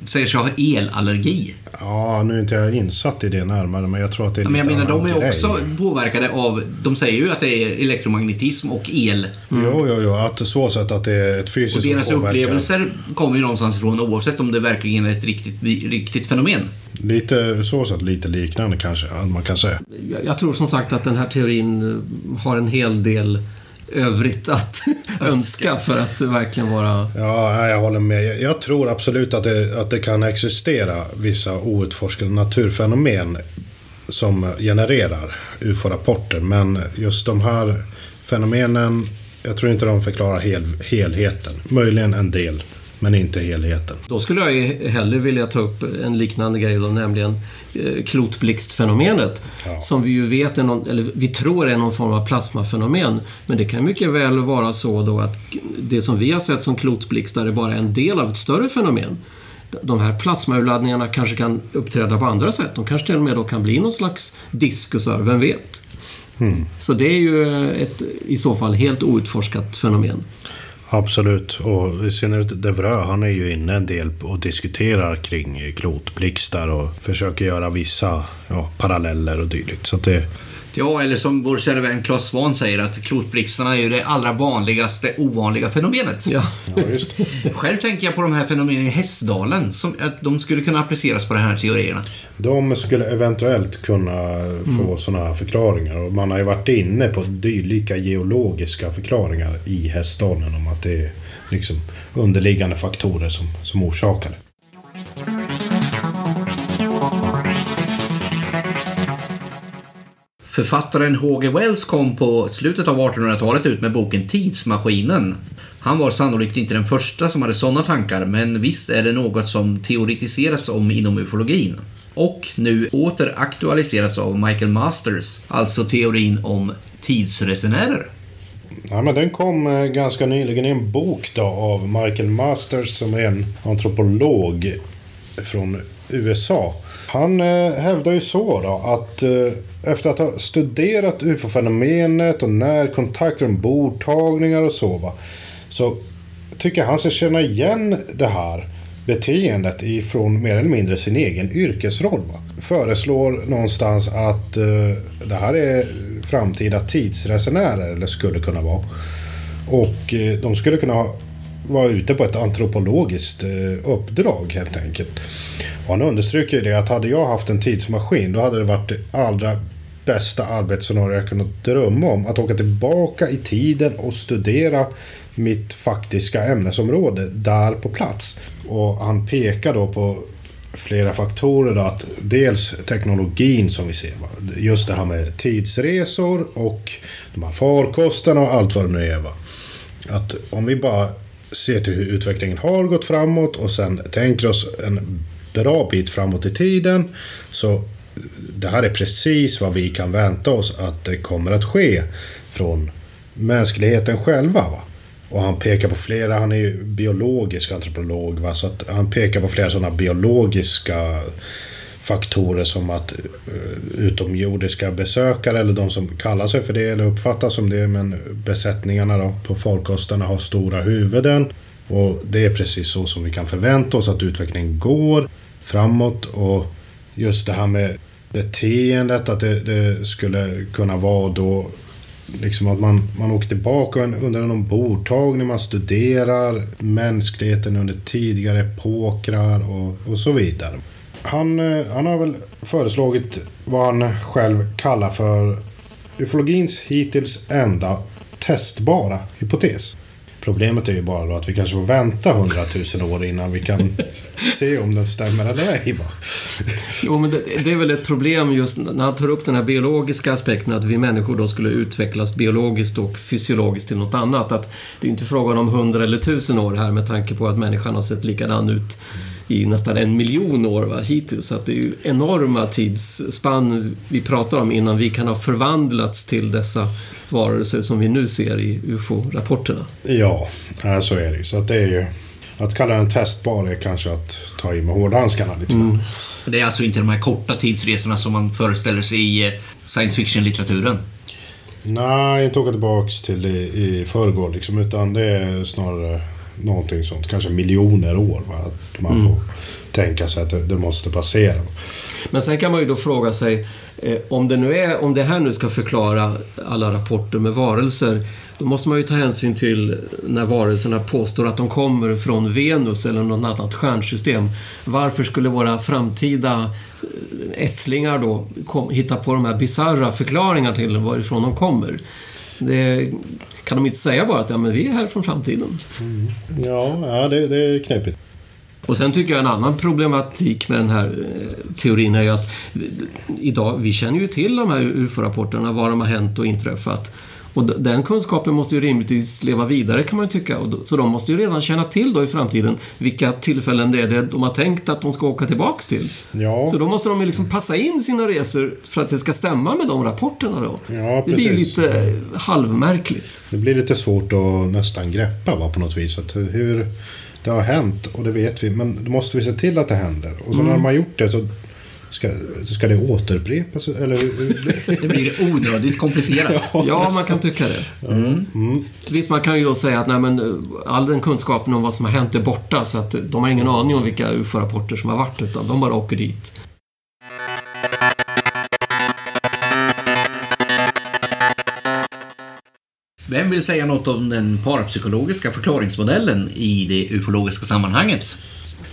säger sig ha elallergi? Ja, nu är inte jag insatt i det närmare, men jag tror att det är ja, Men jag menar, de är grej. också påverkade av... De säger ju att det är elektromagnetism och el. Mm. Jo, jo, jo. Att så sätt att det är ett fysiskt Och deras upplevelser kommer ju någonstans ifrån oavsett om det verkligen är ett riktigt, riktigt fenomen. Lite så sätt, lite liknande kanske, man kan säga. Jag, jag tror som sagt att den här teorin har en hel del övrigt att önska för att verkligen vara... Ja, jag håller med. Jag tror absolut att det, att det kan existera vissa outforskade naturfenomen som genererar UFO-rapporter. Men just de här fenomenen, jag tror inte de förklarar hel, helheten. Möjligen en del men inte helheten. Då skulle jag hellre vilja ta upp en liknande grej då, nämligen eh, klotblixtfenomenet. Ja. Som vi ju vet är någon, eller vi tror är någon form av plasmafenomen. Men det kan mycket väl vara så då att det som vi har sett som klotblixtar är bara en del av ett större fenomen. De här plasmaurladdningarna kanske kan uppträda på andra sätt. De kanske till och med då kan bli någon slags diskusar, vem vet? Mm. Så det är ju ett i så fall helt outforskat fenomen. Absolut, och i synnerhet Devreux, han är ju inne en del och diskuterar kring klotblixtar och försöker göra vissa ja, paralleller och dylikt. Så det, Ja, eller som vår kära vän Claes Svahn säger att klotblixtarna är ju det allra vanligaste ovanliga fenomenet. Ja. ja just Själv tänker jag på de här fenomenen i Hästdalen, som att de skulle kunna appliceras på de här teorierna. De skulle eventuellt kunna få mm. sådana här förklaringar och man har ju varit inne på dylika geologiska förklaringar i Hästdalen om att det är liksom underliggande faktorer som, som orsakar det. Författaren H.G. Wells kom på slutet av 1800-talet ut med boken Tidsmaskinen. Han var sannolikt inte den första som hade sådana tankar, men visst är det något som teoretiserats om inom ufologin. Och nu åter aktualiserats av Michael Masters, alltså teorin om tidsresenärer. Ja, men den kom eh, ganska nyligen i en bok då, av Michael Masters som är en antropolog från USA. Han eh, hävdar ju så då att eh, efter att ha studerat ufo-fenomenet och närkontakter, ombordtagningar och så va, så tycker han sig känna igen det här beteendet ifrån mer eller mindre sin egen yrkesroll. Va? Föreslår någonstans att uh, det här är framtida tidsresenärer, eller skulle kunna vara. Och uh, de skulle kunna var ute på ett antropologiskt eh, uppdrag helt enkelt. Och han understryker det att hade jag haft en tidsmaskin då hade det varit det allra bästa arbetsscenario jag kunnat drömma om. Att åka tillbaka i tiden och studera mitt faktiska ämnesområde där på plats. Och han pekar då på flera faktorer. Då, att dels teknologin som vi ser. Just det här med tidsresor och de här farkosterna och allt vad det nu är. Va? Att om vi bara ser till hur utvecklingen har gått framåt och sen tänker oss en bra bit framåt i tiden så det här är precis vad vi kan vänta oss att det kommer att ske från mänskligheten själva. Va? Och han pekar på flera, han är ju biologisk antropolog, va? så att han pekar på flera sådana biologiska faktorer som att eh, utomjordiska besökare eller de som kallar sig för det eller uppfattas som det, men besättningarna då på farkosterna har stora huvuden. Och det är precis så som vi kan förvänta oss att utvecklingen går framåt och just det här med beteendet, att det, det skulle kunna vara då liksom att man, man åker tillbaka under en ombordtagning, man studerar mänskligheten under tidigare epokrar och, och så vidare. Han, eh, han har väl föreslagit vad han själv kallar för ufologins hittills enda testbara hypotes. Problemet är ju bara då att vi kanske får vänta hundratusen år innan vi kan se om den stämmer eller ej. Va? Jo, men det, det, är väl ett problem just när han tar upp den här biologiska aspekten, att vi människor då skulle utvecklas biologiskt och fysiologiskt till något annat. Att det är inte frågan om hundra eller tusen år här med tanke på att människan har sett likadan ut i nästan en miljon år va, hittills. Så att det är ju enorma tidsspann vi pratar om innan vi kan ha förvandlats till dessa varelser som vi nu ser i UFO-rapporterna. Ja, så är det Så att det är ju... Att kalla den testbar är kanske att ta i med hårdhandskarna lite mm. Det är alltså inte de här korta tidsresorna som man föreställer sig i eh, science fiction-litteraturen? Nej, inte åka tillbaks till i, i förrgår liksom, utan det är snarare någonting sånt. Kanske miljoner år. Va? Att man mm. får tänka sig att det, det, måste passera. Men sen kan man ju då fråga sig, eh, om det nu är, om det här nu ska förklara alla rapporter med varelser, då måste man ju ta hänsyn till när varelserna påstår att de kommer från Venus eller något annat stjärnsystem. Varför skulle våra framtida eh, ättlingar då kom, hitta på de här bizarra förklaringarna till varifrån de kommer? Det, kan de inte säga bara att ja, men vi är här från framtiden? Mm. Ja, ja det, det är knepigt. Och sen tycker jag en annan problematik med den här eh, teorin är ju att idag, vi känner ju till de här UFO-rapporterna, vad de har hänt och inträffat. Och den kunskapen måste ju rimligtvis leva vidare kan man ju tycka. Så de måste ju redan känna till då i framtiden vilka tillfällen det är det de har tänkt att de ska åka tillbaks till. Ja. Så då måste de ju liksom passa in sina resor för att det ska stämma med de rapporterna då. Ja, det blir ju lite halvmärkligt. Det blir lite svårt att nästan greppa va, på något vis. Att hur det har hänt och det vet vi, men då måste vi se till att det händer. Och så mm. när de har gjort det så Ska, ska det återupprepas? Eller? det blir onödigt komplicerat. ja, man kan tycka det. Mm. Mm. Visst, man kan ju då säga att nej, men, eh, all den kunskapen om vad som har hänt är borta, så att de har ingen aning om vilka UFO-rapporter som har varit, utan de bara åker dit. Vem vill säga något om den parapsykologiska förklaringsmodellen i det ufologiska sammanhanget?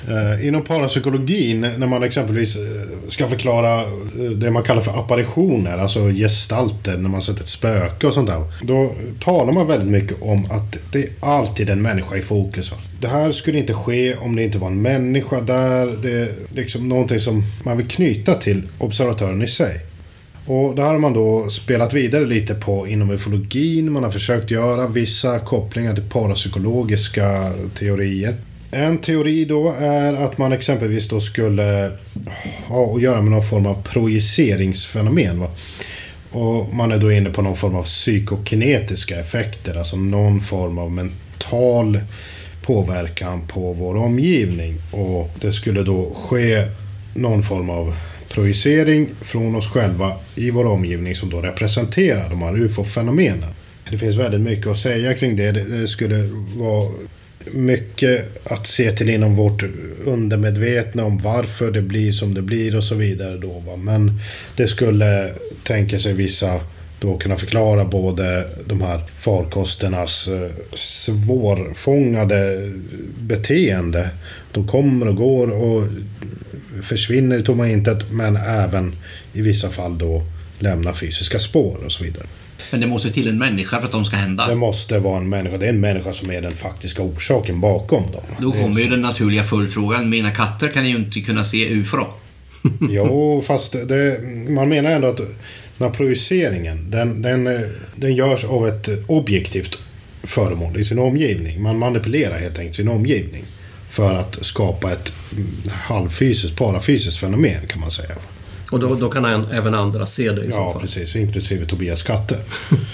Eh, inom parapsykologin, när man exempelvis eh, ska förklara eh, det man kallar för apparitioner, alltså gestalter, när man sett ett spöke och sånt där. Då talar man väldigt mycket om att det är alltid en människa i fokus. Det här skulle inte ske om det inte var en människa där. Det är liksom någonting som man vill knyta till observatören i sig. Och det har man då spelat vidare lite på inom ufologin. Man har försökt göra vissa kopplingar till parapsykologiska teorier. En teori då är att man exempelvis då skulle ha att göra med någon form av projiceringsfenomen. Va? Och man är då inne på någon form av psykokinetiska effekter, alltså någon form av mental påverkan på vår omgivning. Och det skulle då ske någon form av projicering från oss själva i vår omgivning som då representerar de här UFO-fenomenen. Det finns väldigt mycket att säga kring det. Det skulle vara mycket att se till inom vårt undermedvetna om varför det blir som det blir och så vidare. Då, va? Men det skulle tänka sig vissa då kunna förklara både de här farkosternas eh, svårfångade beteende. De kommer och går och försvinner i tomma intet men även i vissa fall då lämnar fysiska spår och så vidare. Men det måste till en människa för att de ska hända. Det måste vara en människa. Det är en människa som är den faktiska orsaken bakom dem. Då kommer ju den naturliga följdfrågan. Mina katter kan ju inte kunna se UFO då? jo, fast det, man menar ändå att den här projiceringen, den, den, den görs av ett objektivt föremål i sin omgivning. Man manipulerar helt enkelt sin omgivning för att skapa ett halvfysiskt, parafysiskt fenomen kan man säga. Och då, då kan även andra se det i ja, så fall? Ja, precis. Inklusive Tobias katter.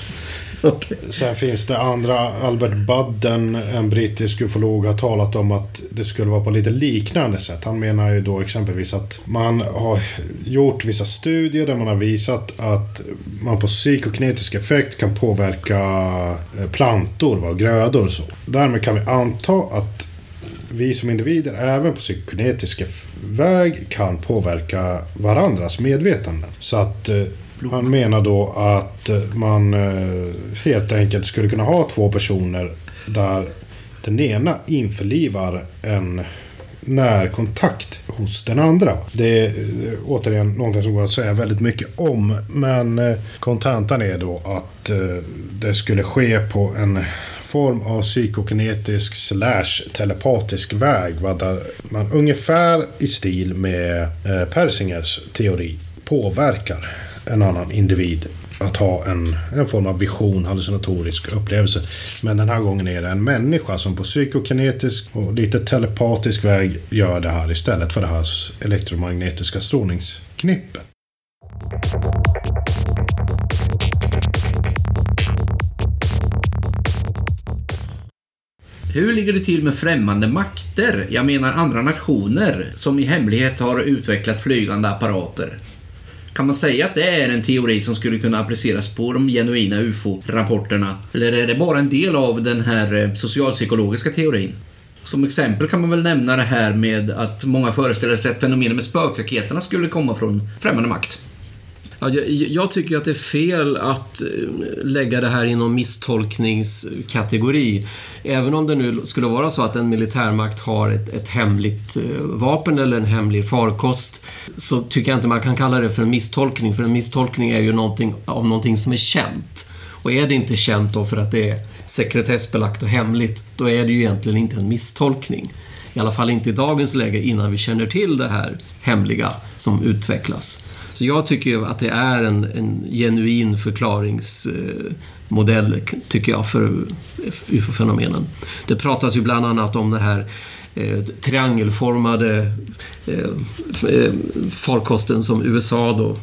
okay. Sen finns det andra. Albert Budden, en brittisk ufolog, har talat om att det skulle vara på lite liknande sätt. Han menar ju då exempelvis att man har gjort vissa studier där man har visat att man på psykokinetisk effekt kan påverka eh, plantor, va, grödor och så. Därmed kan vi anta att vi som individer även på psykokinetisk väg kan påverka varandras medvetanden. Så att eh, man menar då att eh, man eh, helt enkelt skulle kunna ha två personer där den ena införlivar en närkontakt hos den andra. Det är återigen någonting som går att säga väldigt mycket om. Men kontentan är då att det skulle ske på en form av psykokinetisk slash telepatisk väg. Va, där man ungefär i stil med eh, Persingers teori påverkar en annan individ att ha en, en form av vision, hallucinatorisk upplevelse. Men den här gången är det en människa som på psykokinetisk och lite telepatisk väg gör det här istället för det här elektromagnetiska strålningsknippet. Hur ligger det till med främmande makter? Jag menar andra nationer som i hemlighet har utvecklat flygande apparater. Kan man säga att det är en teori som skulle kunna appliceras på de genuina UFO-rapporterna? Eller är det bara en del av den här eh, socialpsykologiska teorin? Som exempel kan man väl nämna det här med att många föreställer sig att fenomenet med spökraketerna skulle komma från främmande makt. Jag, jag tycker att det är fel att eh, lägga det här i någon misstolkningskategori. Även om det nu skulle vara så att en militärmakt har ett, ett hemligt eh, vapen eller en hemlig farkost så tycker jag inte man kan kalla det för en misstolkning. För en misstolkning är ju någonting av någonting som är känt. Och är det inte känt då för att det är sekretessbelagt och hemligt, då är det ju egentligen inte en misstolkning. I alla fall inte i dagens läge innan vi känner till det här hemliga som utvecklas. Så jag tycker ju att det är en, en genuin förklaringsmodell, tycker jag, för UFO-fenomenen. Det pratas ju bland annat om det här eh, triangelformade eh, eh farkosten som USA då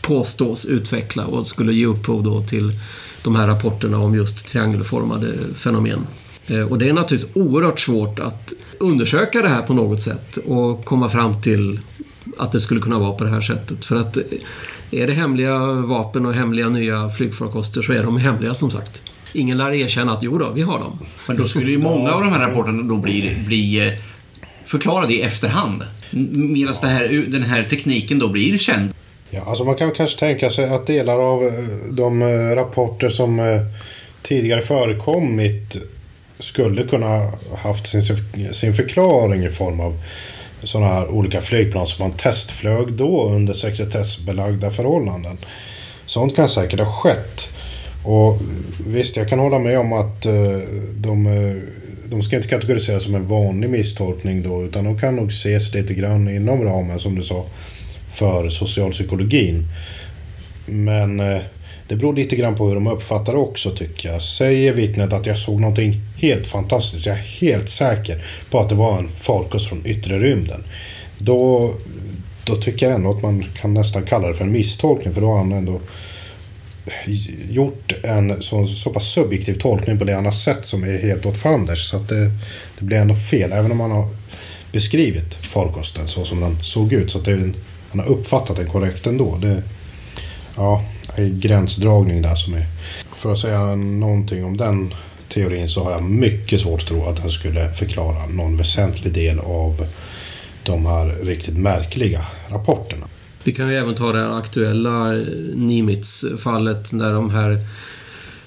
påstås utveckla och skulle ge upphov då till de här rapporterna om just triangelformade fenomen. Eh, och det är naturligtvis oerhört svårt att undersöka det här på något sätt och komma fram till att det skulle kunna vara på det här sättet. För att är det hemliga vapen och hemliga nya flygfarkoster så är de hemliga som sagt. Ingen lär erkänna att jo då, vi har dem. Men då skulle ju många av de här rapporterna då bli, bli eh, förklarade i efterhand. Medan här, den här tekniken då blir känd. Ja, alltså man kan kanske tänka sig att delar av eh, de eh, rapporter som tidigare förekommit skulle kunna haft sin, sin förklaring i form av sådana här olika flygplan som man testflög då under sekretessbelagda förhållanden. Sånt kan säkert ha skett. Och visst, jag kan hålla med om att eh, de, eh, de ska inte kategoriseras som en vanlig misstolkning då, utan de kan nog ses lite grann inom ramen, som du sa, för socialpsykologin. Men eh, det beror lite grann på hur de uppfattar det också tycker jag. Säger vittnet att jag såg någonting helt fantastiskt, jag är helt säker på att det var en farkost från yttre rymden. Då, då tycker jag ändå att man kan nästan kalla det för en misstolkning för då har han ändå gjort en så, så pass subjektiv tolkning på det han har sett som är helt åt fanders. Så att det, det blir ändå fel, även om man har beskrivit farkosten så som den såg ut. Så att det, han har uppfattat den korrekt ändå. Det, ja, gränsdragning där som är... För att säga någonting om den teorin så har jag mycket svårt att tro att den skulle förklara någon väsentlig del av de här riktigt märkliga rapporterna. Vi kan ju även ta det här aktuella eh, Nimitz-fallet när de här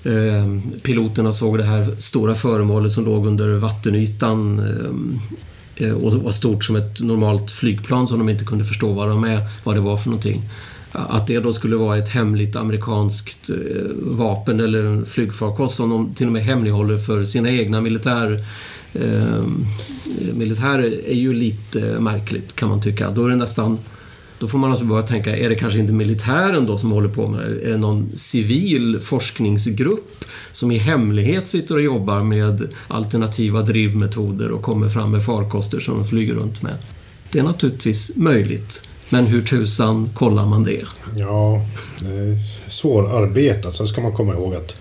eh, piloterna såg det här stora föremålet som låg under vattenytan eh, eh, och var stort som ett normalt flygplan som de inte kunde förstå vad, de är, vad det var för någonting. Att det då skulle vara ett hemligt amerikanskt eh, vapen eller en flygfarkost som de till och med hemlighåller för sina egna militär eh, militär är ju lite märkligt kan man tycka. Då är det nästan då får man alltså börja tänka, är det kanske inte militären då som håller på med det? Är det någon civil forskningsgrupp som i hemlighet sitter och jobbar med alternativa drivmetoder och kommer fram med farkoster som de flyger runt med? Det är naturligtvis möjligt. Men hur tusan kollar man det? Ja, det är svårarbetat. Sen ska man komma ihåg att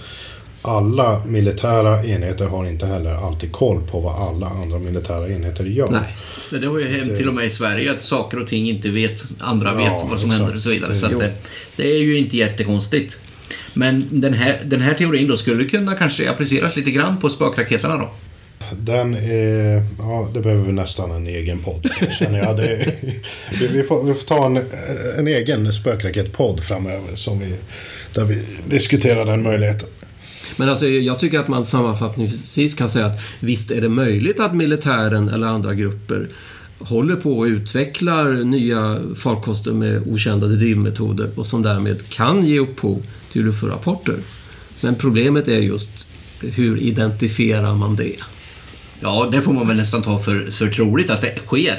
alla militära enheter har inte heller alltid koll på vad alla andra militära enheter gör. Nej. Det har ju hänt till och med i Sverige att saker och ting inte vet, andra ja, vet vad som exakt. händer och så vidare. Så det, det, är ju inte jättekonstigt. Men den här, den här teorin då skulle kunna kanske appliceras lite grann på spökraketerna då? Den är... Ja, det behöver vi nästan en egen podd känner jag. Det, vi, får, vi får ta en, en egen spökraketpodd framöver som vi, där vi diskuterar den möjligheten. Men alltså, jag tycker att man sammanfattningsvis kan säga att visst är det möjligt att militären eller andra grupper håller på och utvecklar nya farkoster med okända drivmetoder och som därmed kan ge upphov till UFO-rapporter. Men problemet är just hur identifierar man det? Ja, det får man väl nästan ta för, för troligt att det sker.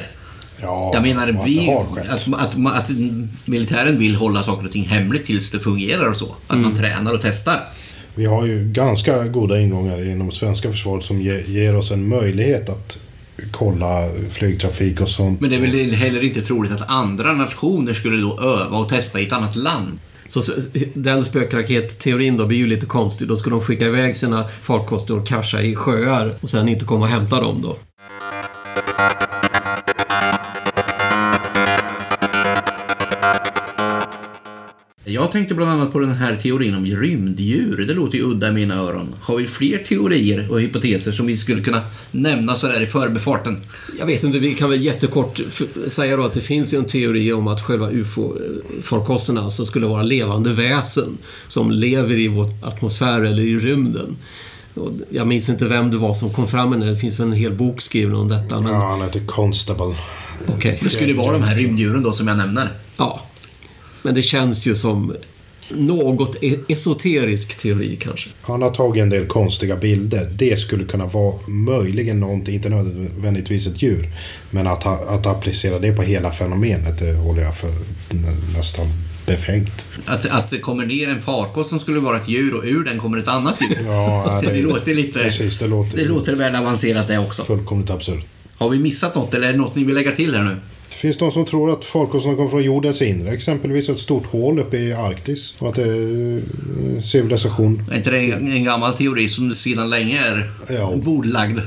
Ja, Jag menar, vi, att, att, att militären vill hålla saker och ting hemligt tills det fungerar och så. Att man tränar och testar. Vi har ju ganska goda ingångar inom svenska försvaret som ge, ger oss en möjlighet att kolla flygtrafik och sånt. Men det är väl heller inte troligt att andra nationer skulle då öva och testa i ett annat land. Så den spökraketteorin då blir ju lite konstig. Då skulle de skicka iväg sina farkoster och krascha i sjöar och sen inte komma och hämta dem då. Jag tänkte bland annat på den här teorin om rymddjur. Det låter ju udda i mina öron. Har vi fler teorier och hypoteser som vi skulle kunna nämna sådär i förbifarten? Jag vet inte, vi kan väl jättekort säga då att det finns ju en teori om att själva UFO-farkosterna alltså skulle vara levande väsen som lever i vår atmosfär eller i rymden. Jag minns inte vem det var som kom fram med det. Det finns väl en hel bok skriven om detta, men Ja, han heter Constable. okej. Det skulle ju vara de här rymddjuren då som jag nämner. Ja. Men det känns ju som något e- esoterisk teori kanske. Han har tagit en del konstiga bilder. Det skulle kunna vara möjligen någonting, inte nödvändigtvis ett djur. Men att, att applicera det på hela fenomenet, det håller jag för nä, nästan befängt. Att, att det kommer ner en farkost som skulle vara ett djur och ur den kommer ett annat djur. Ja, det, låter lite... Precis, det låter, Det låter väl avancerat det också. fullkomligt absurt. Har vi missat något eller är det något ni vill lägga till här nu? Det finns de som tror att farkosterna kommer från jordens inre, exempelvis ett stort hål uppe i Arktis. Och att det är eh, civilisation. Är inte det en, en gammal teori som sedan länge är Ja. bordlagd?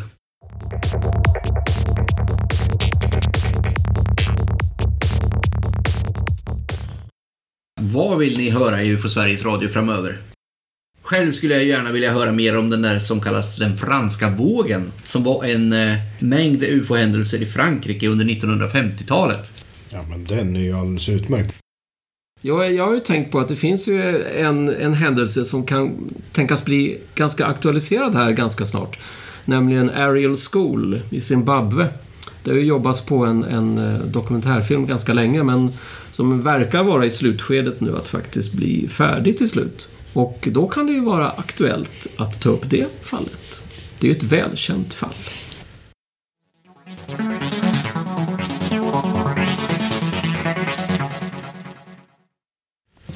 Vad vill ni höra i UFO Sveriges Radio framöver? Själv skulle jag gärna vilja höra mer om den där som kallas den franska vågen, som var en eh, mängd UFO-händelser i Frankrike under 1950-talet. Ja, men den är ju alldeles utmärkt. Jag, jag har ju tänkt på att det finns ju en, en händelse som kan tänkas bli ganska aktualiserad här ganska snart. Nämligen Ariel School i Zimbabwe. Det har ju jobbats på en, en eh, dokumentärfilm ganska länge men som verkar vara i slutskedet nu att faktiskt bli färdig till slut. Och då kan det ju vara aktuellt att ta upp det fallet. Det är ju ett välkänt fall.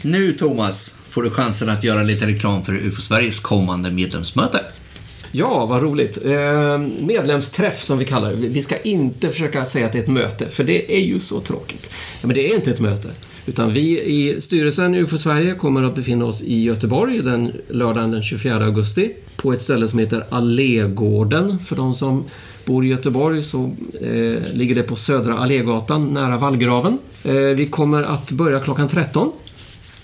Nu, Thomas, får du chansen att göra lite reklam för UFO Sveriges kommande medlemsmöte. Ja, vad roligt. Eh, medlemsträff som vi kallar det. Vi ska inte försöka säga att det är ett möte, för det är ju så tråkigt. Ja, men det är inte ett möte. Utan vi i styrelsen i UFO Sverige kommer att befinna oss i Göteborg den lördagen den 24 augusti. På ett ställe som heter Allégården. För de som bor i Göteborg så eh, ligger det på Södra Allégatan nära vallgraven. Eh, vi kommer att börja klockan 13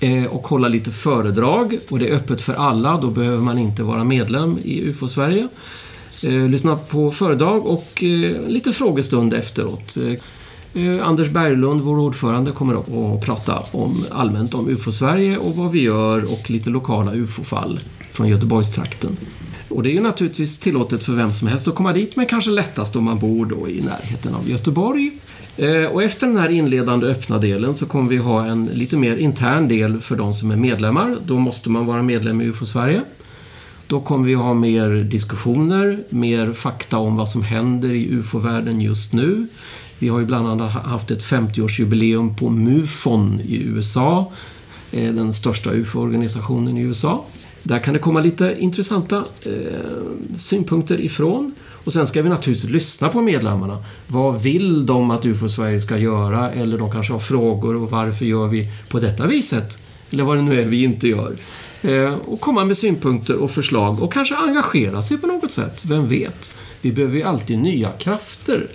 eh, och hålla lite föredrag. Och det är öppet för alla, då behöver man inte vara medlem i UFO Sverige. Eh, lyssna på föredrag och eh, lite frågestund efteråt. Eh, Eh, Anders Berglund, vår ordförande, kommer upp och prata om, allmänt om UFO Sverige och vad vi gör och lite lokala UFO-fall från Göteborgstrakten. Och det är ju naturligtvis tillåtet för vem som helst att komma dit, men kanske lättast om man bor då i närheten av Göteborg. Eh, och efter den här inledande öppna delen så kommer vi ha en lite mer intern del för de som är medlemmar. Då måste man vara medlem i UFO Sverige. Då kommer vi ha mer diskussioner, mer fakta om vad som händer i UFO-världen just nu. Vi har ju bland annat haft ett 50-årsjubileum på MUFON i USA, eh, den största UFO-organisationen i USA. Där kan det komma lite intressanta eh, synpunkter ifrån. Och sen ska vi naturligtvis lyssna på medlemmarna. Vad vill de att UFO Sverige ska göra? Eller de kanske har frågor och varför gör vi på detta viset? Eller vad det nu är vi inte gör. Eh, och komma med synpunkter och förslag och kanske engagera sig på något sätt. Vem vet? Vi behöver ju alltid nya krafter.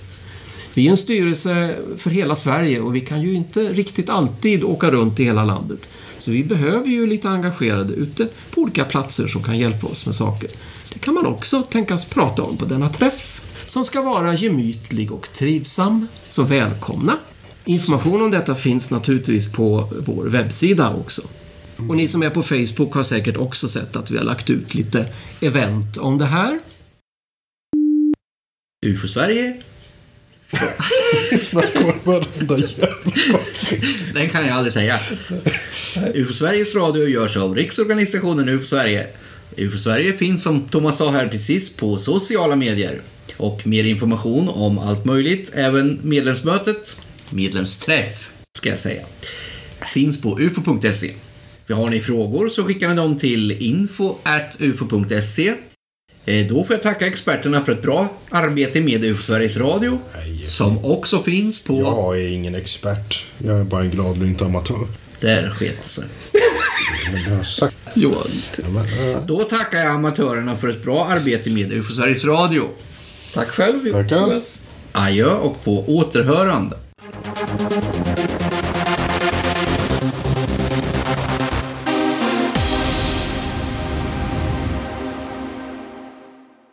Vi är en styrelse för hela Sverige och vi kan ju inte riktigt alltid åka runt i hela landet. Så vi behöver ju lite engagerade ute på olika platser som kan hjälpa oss med saker. Det kan man också tänkas prata om på denna träff, som ska vara gemytlig och trivsam. Så välkomna! Information om detta finns naturligtvis på vår webbsida också. Och ni som är på Facebook har säkert också sett att vi har lagt ut lite event om det här. UFO Sverige, Varenda jävla den kan jag aldrig säga. UFO Sveriges Radio görs av Riksorganisationen UFO Sverige UFO Sverige finns som Thomas sa här precis på sociala medier. Och mer information om allt möjligt, även medlemsmötet, medlemsträff ska jag säga, finns på ufo.se. Har ni frågor så skickar ni dem till info.ufo.se. Eh, Då får jag tacka experterna för ett bra arbete med UFO Sveriges Radio, Nej. som också finns på... Jag är ingen expert. Jag är bara en gladlynt amatör. Där sket sig. Johan, äh, Då tackar jag amatörerna för ett bra arbete med UFO Sveriges Radio. tack själv Tackar. Adjö och på återhörande.